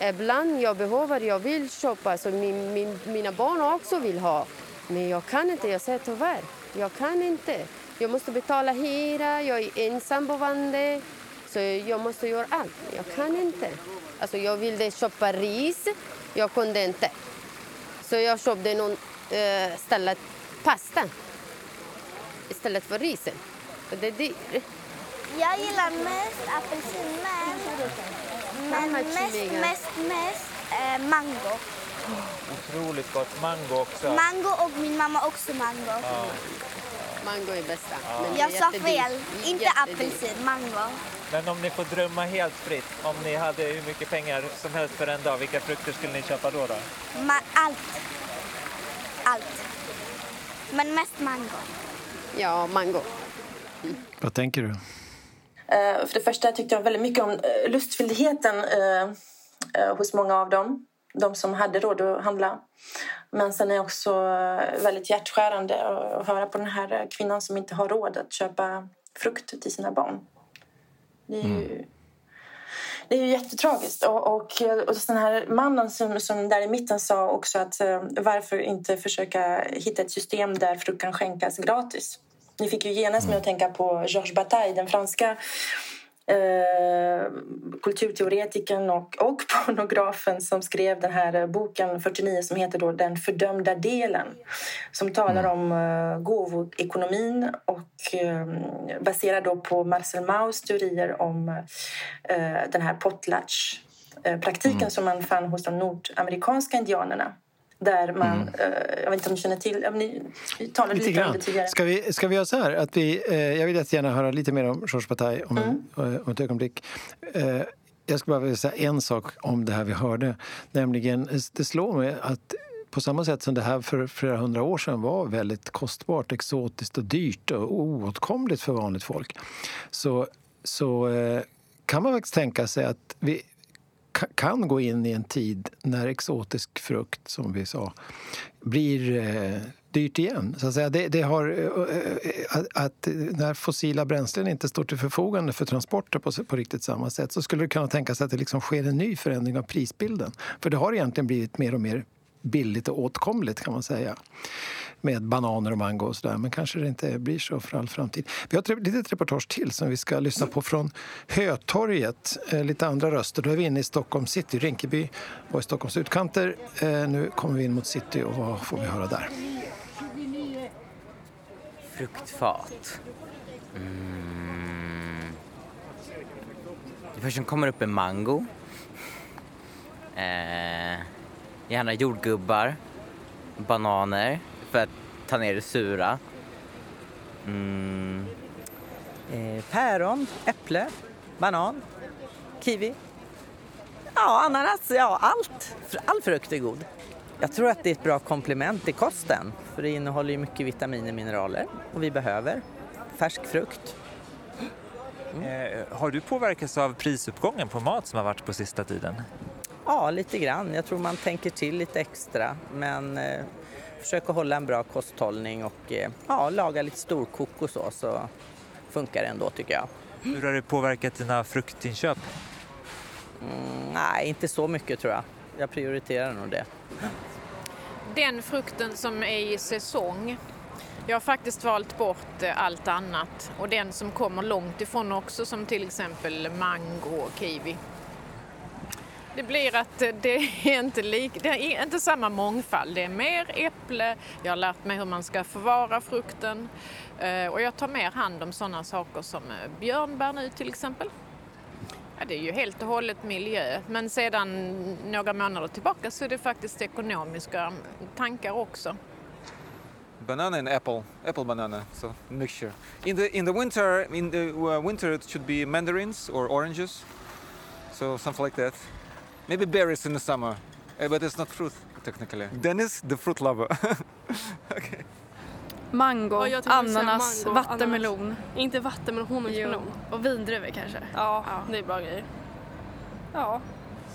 Ibland jag behöver, jag vill köpa, så min, min, mina barn också vill ha. Men jag kan inte, jag säger tyvärr. Jag kan inte. Jag måste betala hyra, jag är ensamboende. Så jag måste göra allt. Jag kan inte. Alltså jag ville köpa ris, jag kunde inte. Så jag köpte någon äh, stället pasta istället för risen. Och det är dyrt. Jag gillar mest apelsin, men, men mest, mest, mest äh, mango. Otroligt gott. Mango också. Mango och min mamma också mango. Ja. Mango är bästa. Ja. jag sa fel. Inte apelsin, mango. Men om ni får drömma helt fritt, om ni hade hur mycket pengar som helst för en dag, vilka frukter skulle ni köpa då? då? Ma allt. Allt. Men mest mango. Ja, mango. Vad tänker du? Uh, för det första tyckte jag väldigt mycket om uh, lustfylldheten uh, hos många av dem. De som hade råd att handla. Men sen är det också väldigt hjärtskärande att höra på den här kvinnan som inte har råd att köpa frukt till sina barn. Det är ju, mm. det är ju jättetragiskt. Och, och, och den här mannen som, som där i mitten sa också att varför inte försöka hitta ett system där frukt kan skänkas gratis. Ni fick ju genast med att tänka på Georges Bataille, den franska eh, kulturteoretikern och, och pornografen som skrev den här boken 49 som heter då Den fördömda delen som talar mm. om eh, gåvoekonomin och eh, baserad då på Marcel Mauss teorier om eh, den här potlatch-praktiken mm. som man fann hos de nordamerikanska indianerna. Där man, mm. eh, jag vet inte om ni känner till, om ni talade lite, lite om det tidigare. Ska vi, ska vi göra så här, att vi, eh, jag vill jättegärna höra lite mer om Georges Bataille om, mm. en, eh, om ett ögonblick. Eh, jag skulle bara vilja säga en sak om det här vi hörde. Nämligen, det slår mig att på samma sätt som det här för flera hundra år sedan var väldigt kostbart, exotiskt och dyrt och oåtkomligt för vanligt folk så, så eh, kan man faktiskt tänka sig att vi kan gå in i en tid när exotisk frukt, som vi sa, blir eh, dyrt igen. Så att säga, det, det har, eh, eh, eh att, när fossila bränslen inte står till förfogande för transporter på, på riktigt samma sätt så skulle det kunna tänkas att det liksom sker en ny förändring av prisbilden. För det har egentligen blivit mer och mer billigt och åtkomligt kan man säga med bananer och mango och sådär. Men kanske det inte blir så för all framtid. Vi har ett litet reportage till som vi ska lyssna på från Hötorget. Eh, lite andra röster. Då är vi inne i Stockholm city. Rinkeby var i Stockholms utkanter. Eh, nu kommer vi in mot city och vad får vi höra där? Fruktfat. Mm. Det första som kommer upp är mango. Eh, gärna jordgubbar, bananer, för att ta ner det sura. Mm. Eh, päron, äpple, banan, kiwi. Ja, ananas, ja allt. All frukt är god. Jag tror att det är ett bra komplement till kosten för det innehåller ju mycket vitaminer och mineraler och vi behöver färsk frukt. Mm. Eh, har du påverkats av prisuppgången på mat som har varit på sista tiden? Ja, lite grann. Jag tror man tänker till lite extra men eh, försöker hålla en bra kosthållning och eh, ja, laga lite storkok och så, så funkar det ändå tycker jag. Hur har det påverkat dina fruktinköp? Mm, nej, inte så mycket tror jag. Jag prioriterar nog det. Den frukten som är i säsong. Jag har faktiskt valt bort eh, allt annat och den som kommer långt ifrån också som till exempel mango och kiwi. Det blir att det är inte, lik, det är inte samma mångfald. Det är mer äpple, jag har lärt mig hur man ska förvara frukten eh, och jag tar mer hand om sådana saker som eh, björnbär nu till exempel. Ja, det är ju helt och hållet miljö, men sedan några månader tillbaka så är det faktiskt ekonomiska mm, tankar också. Banana and apple, apple banana, so mixture. In the in the winter, in the uh, winter it should be mandarins or oranges, so something like that. Maybe berries in the summer, uh, but it's not fruit technically. Dennis, the fruit lover. okay. Mango, ja, ananas, mango, vattenmelon. Ananas. Inte vattenmelon, honungsmelon. Och vindruvor kanske. Ja, ja, det är bra grejer. Ja,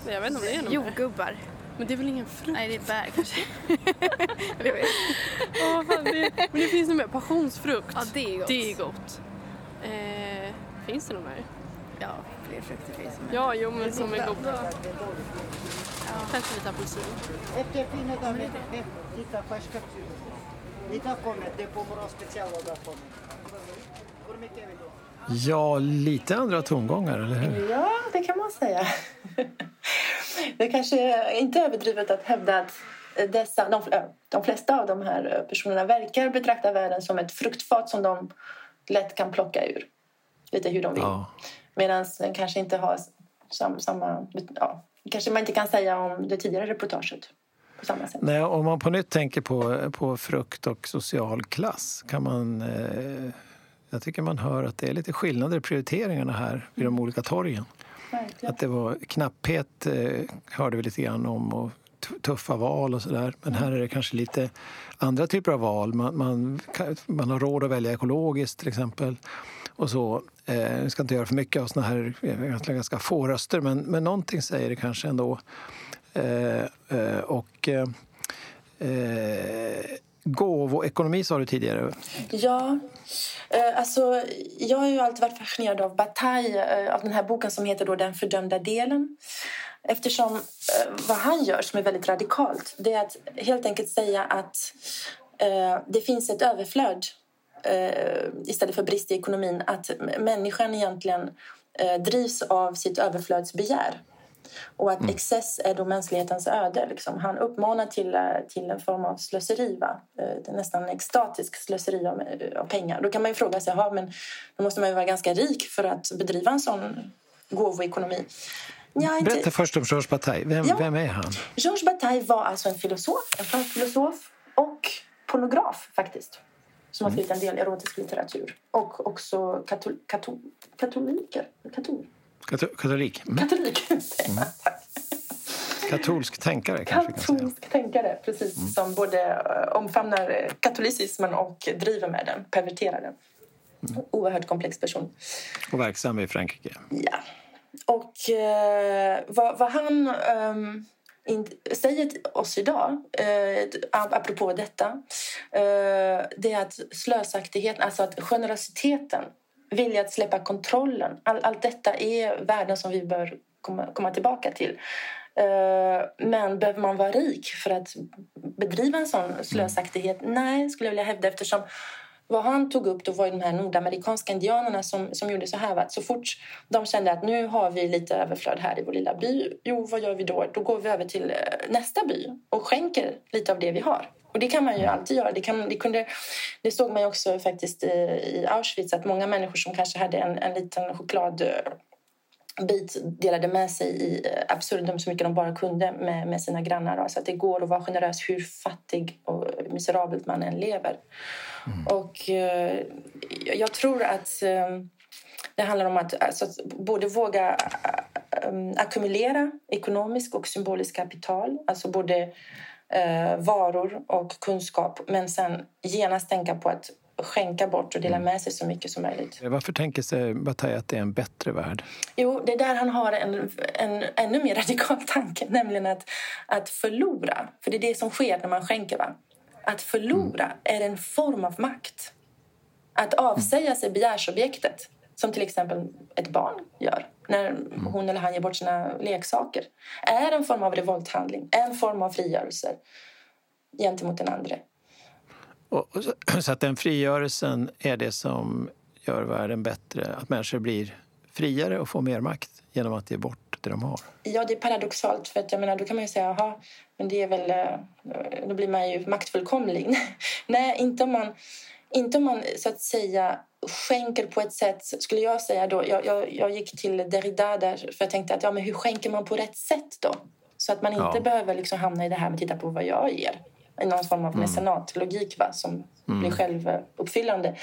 jag vet inte om det är något Jordgubbar. Men det är väl ingen frukt? Nej, det är bär kanske. oh, fan, det, men det finns nog mer. Passionsfrukt. Ja, det är gott. Det är gott. Eh, finns det något mer? Ja, fler frukter finns med. Ja, jo men som är goda. Ja. Kanske lite apelsin. Ja, lite andra tongångar, eller hur? Ja, det kan man säga. Det kanske är inte överdrivet att hävda att dessa, de, de flesta av de här personerna verkar betrakta världen som ett fruktfat som de lätt kan plocka ur. Lite hur de vill. Ja. Medan den kanske inte har samma... samma ja, kanske man inte kan säga om det tidigare reportaget. På samma sätt. Nej, om man på nytt tänker på, på frukt och social klass kan man... Eh, jag tycker man hör att det är lite skillnader i prioriteringarna här vid de olika torgen. Verkligen. Att det var knapphet eh, hörde vi lite grann om och tuffa val och sådär. Men här är det kanske lite andra typer av val. Man, man, man har råd att välja ekologiskt till exempel. Och så. Eh, jag ska inte göra för mycket av såna här eh, egentligen ganska få röster men, men någonting säger det kanske ändå. Eh, eh, och eh, eh gåvoekonomi sa du tidigare. Ja, eh, alltså jag har ju alltid varit fascinerad av Bataille, eh, av den här boken som heter då Den fördömda delen. Eftersom eh, vad han gör, som är väldigt radikalt, det är att helt enkelt säga att det finns ett överflöd istället för brist i ekonomin. Att människan egentligen drivs av sitt överflödsbegär. Och att excess är då mänsklighetens öde. Liksom. Han uppmanar till, eh, till en form av slöseri. Va? Eh, nästan extatisk slöseri av, av pengar. Då kan man ju fråga sig, men då måste man ju vara ganska rik för att bedriva en sån gåvoekonomi. Ja, inte... Berätta först om Georges Bataille. Vem, ja. vem är han? Georges Bataille var alltså en filosof, en fransk filosof och pornograf faktiskt som har skrivit en del erotisk litteratur. Och också katol, katol, katoliker. Katol. Katolik? Mm. Katolik, mm. Katolsk tänkare Katolsk tänkare, precis. Mm. Som både eh, omfamnar katolicismen och driver med den, perverterar den. Mm. Oerhört komplex person. Och verksam i Frankrike. Ja. Och eh, vad, vad, han eh, in, säger till oss idag, eh, apropå detta, eh, det är att slösaktigheten, alltså att generositeten, vilja att släppa kontrollen, all, allt detta är värden som vi bör komma, komma tillbaka till. Eh, men behöver man vara rik för att bedriva en sån slösaktighet? Nej, skulle jag vilja hävda eftersom vad han tog upp då var de här nordamerikanska indianerna som, som gjorde så här. Att så fort de kände att nu har vi lite överflöd här i vår lilla by, jo vad gör vi då? Då går vi över till eh, nästa by och skänker lite av det vi har. Och det kan man ju alltid göra. Det, kan, det, kunde, det såg man ju också faktiskt i, i Auschwitz att många människor som kanske hade en, en liten choklad bit delade med sig i eh, absurdum så mycket de bara kunde med, med sina grannar. Så att det går att vara generös hur fattig och miserabelt man än lever. Mm. Och eh, jag tror att eh, det handlar om att, alltså, att både våga äh, ackumulera ekonomisk och symbolisk kapital, alltså både äh, varor och kunskap, men sen genast tänka på att skänka bort och dela mm. med sig så mycket som möjligt. Varför tänker sig Bataille att det är en bättre värld? Jo, det är där han har en, en ännu mer radikal tanke, nämligen att, att förlora. För det är det som sker när man skänker. Va? Att förlora mm. är en form av makt. Att avsäga sig begärsobjektet, som till exempel ett barn gör när mm. hon eller han ger bort sina leksaker, är en form av revolthandling, en form av frigörelse gentemot den andra. Och, så att den frigörelsen är det som gör världen bättre, att människor blir friare och får mer makt genom att ge bort det de har? Ja, det är paradoxalt. För att jag menar, då kan man ju säga, aha, men det är väl, eh, då blir man ju maktfullkomlig. Nej, inte om man, inte om man så att säga skänker på ett sätt, skulle jag säga då. Jag, jag, jag gick till Derrida där för jag tänkte att ja, men hur skänker man på rätt sätt då? Så att man inte ja. behöver liksom hamna i det här med att titta på vad jag ger. I någon form av mm. mecenatlogik va, som mm. blir självuppfyllande.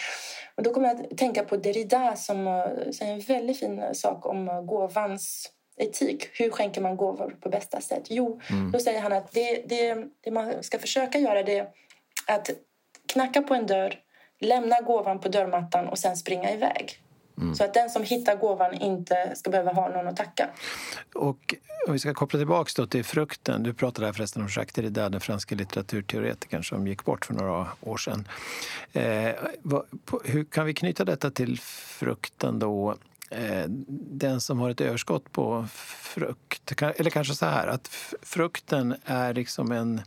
Och då kommer jag att tänka på Derrida som uh, säger en väldigt fin sak om uh, gåvans etik. Hur skänker man gåvor på bästa sätt? Jo, mm. då säger han att det, det, det man ska försöka göra det är att knacka på en dörr, lämna gåvan på dörrmattan och sen springa iväg. Mm. Så att den som hittar gåvan inte ska behöva ha någon att tacka. Och om vi ska koppla tillbaka till frukten. Du pratade här förresten om Jacques Derrida, den franska litteraturteoretikern som gick bort för några år sedan. Eh, vad, på, hur kan vi knyta detta till frukten då? Eh, den som har ett överskott på frukt, eller kanske så här att frukten är liksom en...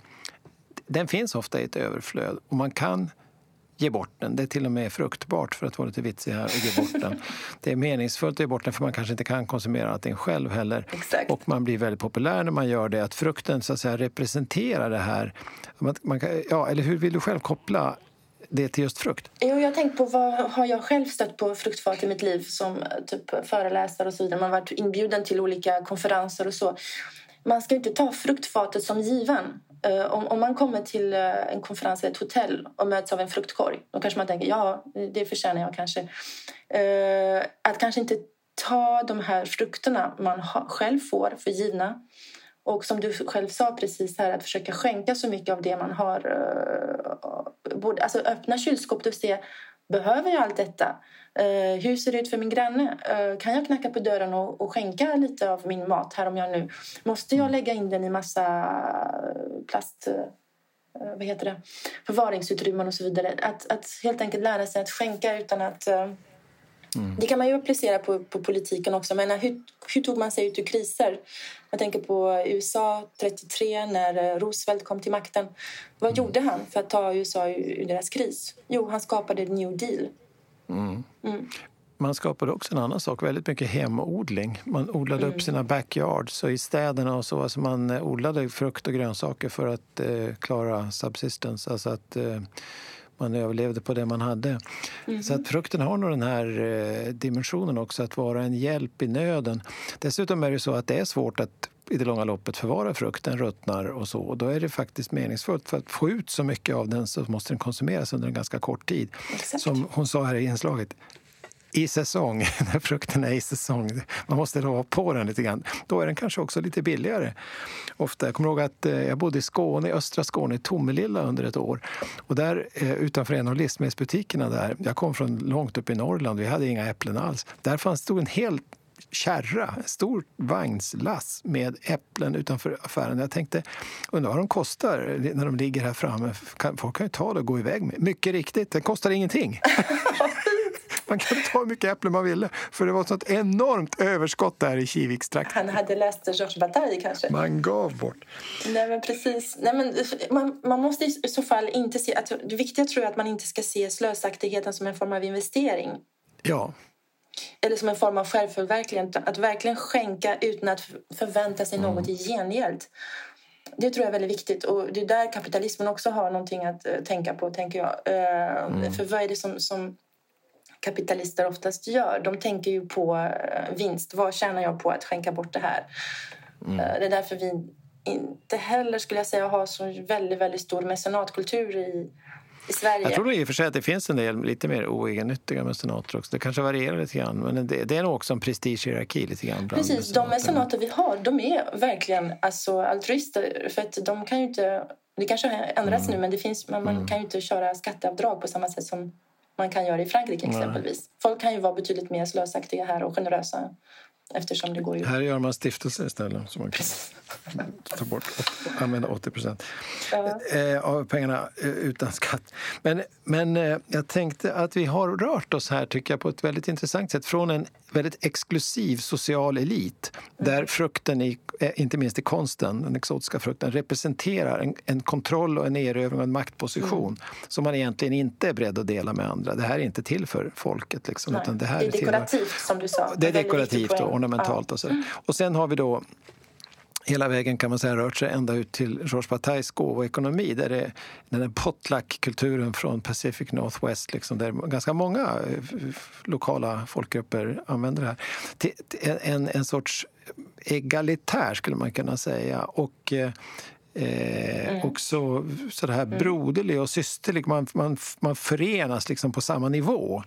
Den finns ofta i ett överflöd och man kan ge bort den. Det är till och med fruktbart, för att vara lite vitsig här, att ge bort den. Det är meningsfullt att ge bort den, för man kanske inte kan konsumera allting själv heller. Exakt. Och man blir väldigt populär när man gör det. Att frukten så att säga, representerar det här. Man, man kan, ja, eller hur vill du själv koppla det till just frukt? Jo, jag har tänkt på vad har jag själv stött på fruktfat i mitt liv som typ föreläsare och så vidare. Man har varit inbjuden till olika konferenser och så. Man ska inte ta fruktfatet som given. Eh, om, om, man kommer till eh, en konferens eller ett hotell och möts av en fruktkorg då kanske man tänker ja, det förtjänar jag kanske. Uh, att kanske inte ta de här frukterna man ha, själv får för givna och som du själv sa precis här, att försöka skänka så mycket av det man har. Både, alltså öppna kylskåpet och se, behöver jag allt detta? Uh, hur ser det ut för min granne? Uh, kan jag knacka på dörren och, och, skänka lite av min mat här om jag nu... Måste jag lägga in den i massa plast... Uh, vad heter det? Förvaringsutrymmen och så vidare. Att, att helt enkelt lära sig att skänka utan att... Mm. Det kan man ju applicera på, på politiken också. Men hur, hur tog man sig ut ur kriser? Jag tänker på USA 33 när Roosevelt kom till makten. Vad mm. gjorde han för att ta USA ur, ur deras kris? Jo, han skapade New Deal Mm. Mm. man skapade också en annan sak, väldigt mycket hemodling. Man odlade Mm. upp sina backyards så i städerna och så. Alltså man eh, odlade frukt och grönsaker för att eh, klara subsistence, alltså att eh, man överlevde på det man hade. Mhm. Så att frukten har nog den här eh, dimensionen också, att vara en hjälp i nöden. Dessutom är det så att det är svårt att i det långa loppet förvara frukten, ruttnar och så. Och då är det faktiskt meningsfullt. För att få ut så mycket av den så måste den konsumeras under en ganska kort tid. Som hon sa här i inslaget, i säsong, när frukten är i säsong. Man måste då ha på den lite grann. Då är den kanske också lite billigare. Ofta. Jag kommer ihåg att eh, jag bodde i Skåne, i östra Skåne, i Tomelilla under ett år. Och där eh, utanför en av livsmedelsbutikerna där, jag kom från långt upp i Norrland, vi hade inga äpplen alls. Där fanns stod en hel kärra, en stor vagnslass med äpplen utanför affären. Jag tänkte, undrar vad de kostar när de ligger här framme. Folk kan ju ta det och gå iväg med. Mycket riktigt, den kostar ingenting. Man kan ta hur mycket äpplen man ville, för det var ett sånt enormt överskott där i Kivikstrakten. Han hade läst Georges Bataille kanske. Man gav bort. Nej, men precis. Nej, men man, man måste i så fall inte se... Att, det viktiga tror jag är att man inte ska se slösaktigheten som en form av investering Ja, eller som en form av självförverkligande. Att verkligen skänka utan att förvänta sig Mm. något i gengäld. Det tror jag är väldigt viktigt. Och Det är där kapitalismen också har någonting att eh, tänka på. tänker jag. Eh, Mm. För vad är det som, som kapitalister oftast gör? De tänker ju på eh, vinst. Vad tjänar jag på att skänka bort det här? Mm. Eh, Det är därför vi inte heller skulle jag säga har så väldigt, väldigt stor mecenatkultur i, i Sverige. jag tror i och för sig att det finns en del lite mer oegennyttiga mecenater också. Det kanske varierar lite grann, men det, det är nog också en prestigehierarki lite grann. Precis, de mecenater vi har de är verkligen alltså, altruister. För att de kan ju inte, det kanske har ändrats nu men det finns, man, man kan ju inte köra skatteavdrag på samma sätt som man kan göra i Frankrike Nej. exempelvis. Folk kan ju vara betydligt mer slösaktiga här och generösa eftersom det går ju... Här gör man stiftelser istället så man kan ta bort, använda 80 procent Ja. eh, av pengarna eh, utan skatt. Men, men eh, jag tänkte att vi har rört oss här tycker jag på ett väldigt intressant sätt från en väldigt exklusiv social elit där frukten, i, eh, inte minst i konsten, den exotiska frukten, representerar en, en kontroll och en erövring och en maktposition som man egentligen inte är beredd att dela med andra. Det här är inte till för folket. Liksom, det, här det är dekorativt som du sa. det är dekorativt och ornamentalt. Och, så. och sen har vi då hela vägen kan man säga rört sig ända ut till Georges Batailles gåvoekonomi där det den här potluck-kulturen från Pacific Northwest liksom, där ganska många eh, lokala folkgrupper använder det här. Till, en, en sorts egalitär skulle man kunna säga. Och eh, Eh, Mm. Också så det här broderlig och systerlig. Man, man, man förenas liksom på samma nivå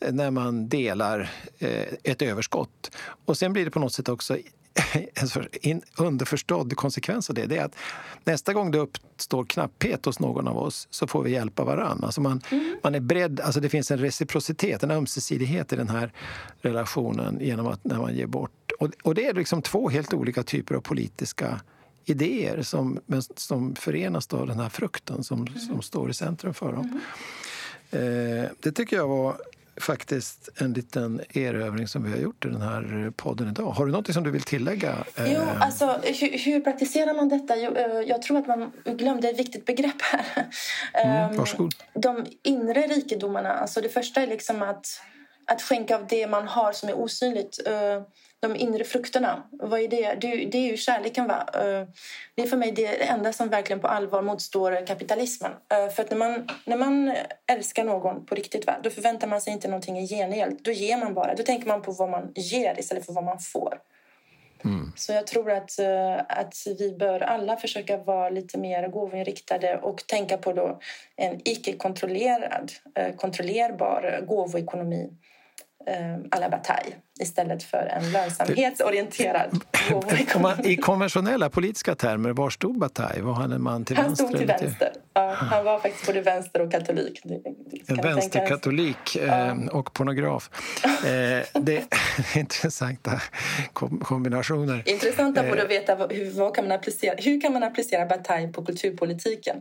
eh, när man delar eh, ett överskott. Och sen blir det på något sätt också en underförstådd konsekvens av det. Det är att nästa gång det uppstår knapphet hos någon av oss så får vi hjälpa varann. Alltså man, man är beredd, alltså det finns en reciprocitet, en ömsesidighet i den här relationen genom att när man ger bort. Och, och det är liksom två helt olika typer av politiska idéer som, som förenas av den här frukten som, som står i centrum för dem. Eh, det tycker jag var faktiskt en liten erövring som vi har gjort i den här podden idag. Har du något som du vill tillägga? Eh, Jo, alltså, hur, hur praktiserar man detta? Jo, eh, jag tror att man glömde ett viktigt begrepp här. mm, Ehm, varsågod. de inre rikedomarna. Alltså det första är liksom att, att skänka av det man har som är osynligt. De inre frukterna, vad är det? Det, är- ju kärleken. Va? Eh, Det är för mig det enda som verkligen på allvar motstår kapitalismen. Eh, För att när man, när man älskar någon på riktigt, va? då förväntar man sig inte någonting i gengäld. Då ger man bara. Då tänker man på vad man ger istället för vad man får. Så jag tror att, eh, att vi bör alla försöka vara lite mer gåvoinriktade och tänka på då en icke-kontrollerad, kontrollerbar gåvoekonomi à la Bataille istället för en lönsamhetsorienterad man, I konventionella politiska termer, var stod Bataille? Var han en man till Han vänster? stod till vänster. Ja, han var faktiskt både vänster och katolik. En vänsterkatolik eh, och pornograf. Eh, det är intressanta kom- kombinationer. Intressanta Eh, borde att veta hur, kan man applicera, hur kan man applicera Bataille på kulturpolitiken.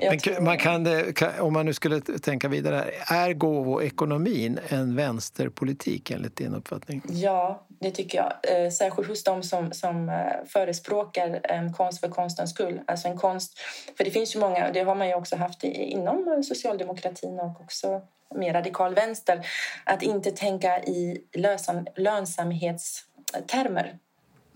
Men man kan, kan, om man nu skulle tänka vidare, är gåvoekonomin en vänsterpolitik enligt din uppfattning? Ja, det tycker jag. Eh, särskilt hos de som, som eh, förespråkar en konst för konstens skull. Alltså en konst, för det finns ju många, det har man ju också haft inom eh, socialdemokratin och också mer radikal vänster att inte tänka i lönsam, lönsamhetstermer.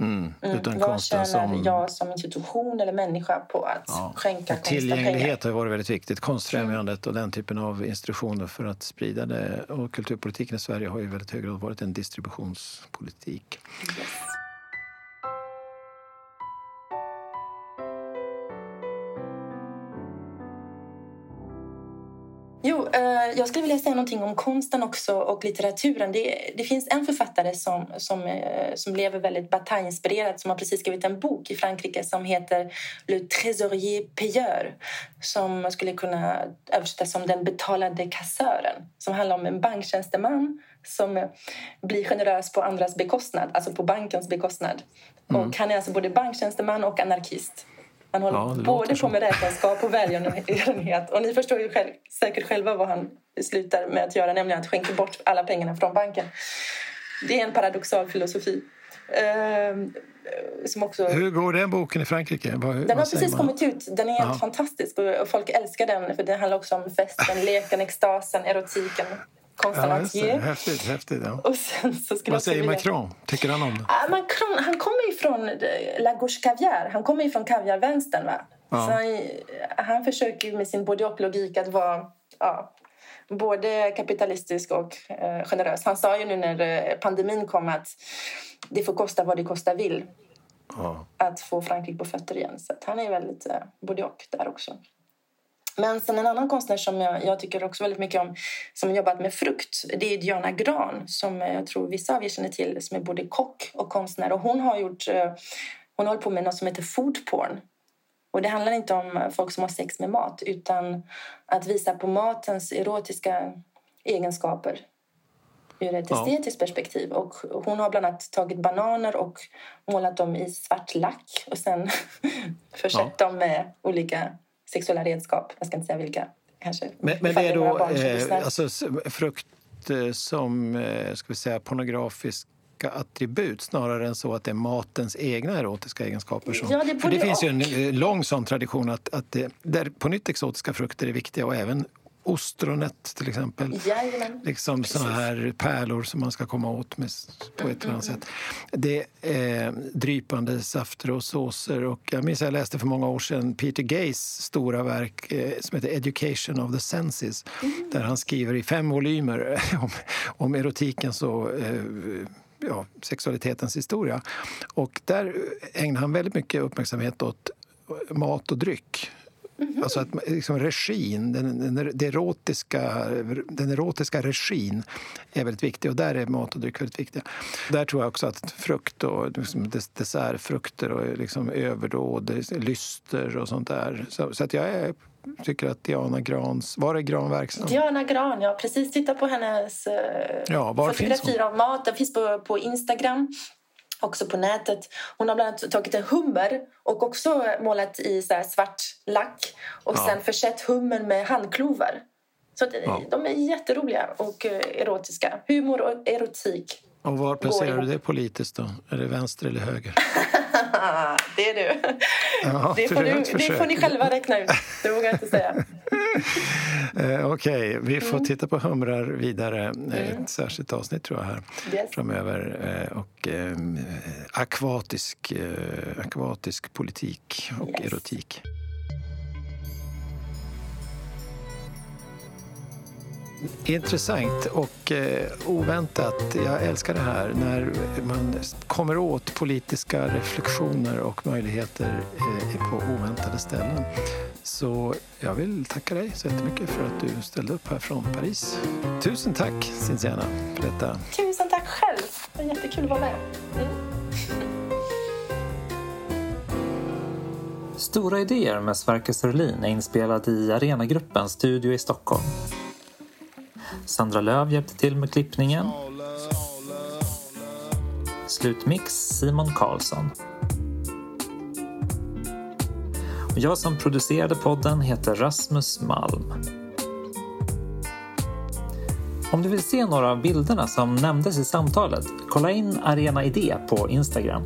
Mm, mm. Vad tjänar som... jag som institution eller människa på att ja. skänka och Tillgänglighet har varit väldigt viktigt. Konstfrämjandet och den typen av institutioner för att sprida det. Och kulturpolitiken i Sverige har ju väldigt hög grad varit en distributionspolitik. Yes. Jag skulle vilja säga någonting om konsten också och litteraturen. Det, det finns en författare som, som, eh, som lever väldigt Bataille-inspirerat som har precis skrivit en bok i Frankrike som heter Le trésorier payeur som skulle kunna översätta som Den betalade kassören som handlar om en banktjänsteman som blir generös på andras bekostnad, alltså på bankens bekostnad. Mm. Och han är alltså både banktjänsteman och anarkist. Han håller ja, både på med räkenskap och välgörenhet. Och ni förstår ju själv, säkert själva vad han slutar med att göra, nämligen att skänka bort alla pengarna från banken. Det är en paradoxal filosofi. Uh, som också... Hur går den boken i Frankrike? Vad, den har precis man? kommit ut. Den är helt Aha. fantastisk och folk älskar den. För Den handlar också om festen, leken, extasen, erotiken konferencier. Ja, häftigt. häftigt ja. Och sen så Vad säger vilja... Macron? Tycker han om det? Ah, Macron han kommer ju från eh, La Gauche Caviar. Han kommer ju från kaviarvänstern. Va? Ja. han, han försöker med sin både och-logik att vara ja, både kapitalistisk och eh, generös. Han sa ju nu när eh, pandemin kom att det får kosta vad det kosta vill ja. att få Frankrike på fötter igen. Så han är väldigt eh, både och där också. Men sen en annan konstnär som jag, jag, tycker också väldigt mycket om som jobbat med frukt, det är Diana Gran som jag tror vissa av er känner till som är både kock och konstnär. Och hon har gjort, eh, hon håller på med något som heter food porn. Och det handlar inte om folk som har sex med mat utan att visa på matens erotiska egenskaper ur ett ja. estetiskt perspektiv. Och hon har bland annat tagit bananer och målat dem i svart lack och sen försett ja. dem med olika sexuella redskap. Jag ska inte säga vilka. Kanske. Men, men det är då eh, alltså, frukt eh, som eh, ska vi säga, pornografiska attribut snarare än så att det är matens egna erotiska egenskaper. Som, ja, det, det finns ju en eh, lång sån tradition att, att det, där på nytt exotiska frukter är viktiga och även ostronet till exempel. Jajamän. Liksom såna här pärlor som man ska komma åt med, på ett eller annat sätt. Det är eh, drypande safter och såser. Och jag minns jag läste för många år sedan Peter Gays stora verk eh, som heter Education of the Senses mm. där han skriver i fem volymer om, om erotikens och eh, ja, sexualitetens historia. Och där ägnar han väldigt mycket uppmärksamhet åt mat och dryck. Mm-hmm. Alltså att liksom regin, den, den, den, erotiska, den erotiska regin är väldigt viktig och där är mat och dryck väldigt viktiga. Där tror jag också att frukt och liksom dessertfrukter och liksom överdåd, lyster och sånt där. Så, så att jag är tycker att Diana Grans... Var är Gran verksam? Diana Gran, ja. Precis. Titta på hennes eh, ja, fotografier av mat. Den finns på, på Instagram också på nätet. Hon har bland annat tagit en hummer och också målat i så svart lack och ja. sen försett hummern med handklovar. Så ja. de är jätteroliga och eh, erotiska. Humor och erotik. Och var placerar du det politiskt då? Är det vänster eller höger? det är du. Ja, det, får du det får ni själva räkna ut. Det vågar jag inte säga. eh, Okej, okay. vi får mm. titta på humrar vidare. Mm. Ett särskilt avsnitt tror jag här yes. framöver. Eh, och eh, akvatisk, eh, akvatisk politik och yes. erotik. Intressant och eh, oväntat. Jag älskar det här när man kommer åt politiska reflektioner och möjligheter eh, på oväntade ställen. Så jag vill tacka dig så jättemycket för att du ställde upp här från Paris. Tusen tack Cinziana för detta. Tusen tack själv. Det var jättekul att vara med. Mm. Stora idéer med Sverker Sörlin är inspelad i Arenagruppens studio i Stockholm. Sandra Löv hjälpte till med klippningen. Slutmix Simon Karlsson. Och jag som producerade podden heter Rasmus Malm. Om du vill se några av bilderna som nämndes i samtalet, kolla in Arena Idé på Instagram.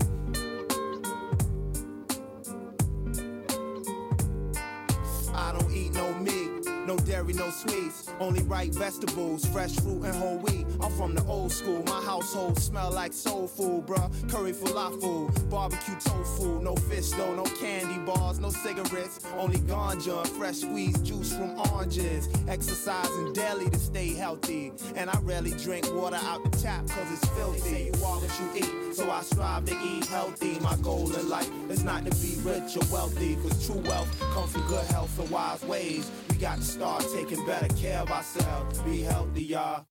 Only right vegetables, fresh fruit and whole wheat. I'm from the old school. My household smell like soul food, bruh. Curry falafel, barbecue tofu. No fish though, no candy bars, no cigarettes. Only ganja fresh squeezed juice from oranges. Exercising daily to stay healthy. And I rarely drink water out the tap cause it's filthy. Say You are what you eat, so I strive to eat healthy. My goal in life is not to be rich or wealthy, cause true wealth comes from good health and wise ways. We got to start taking better care of ourselves. Be healthy, y'all.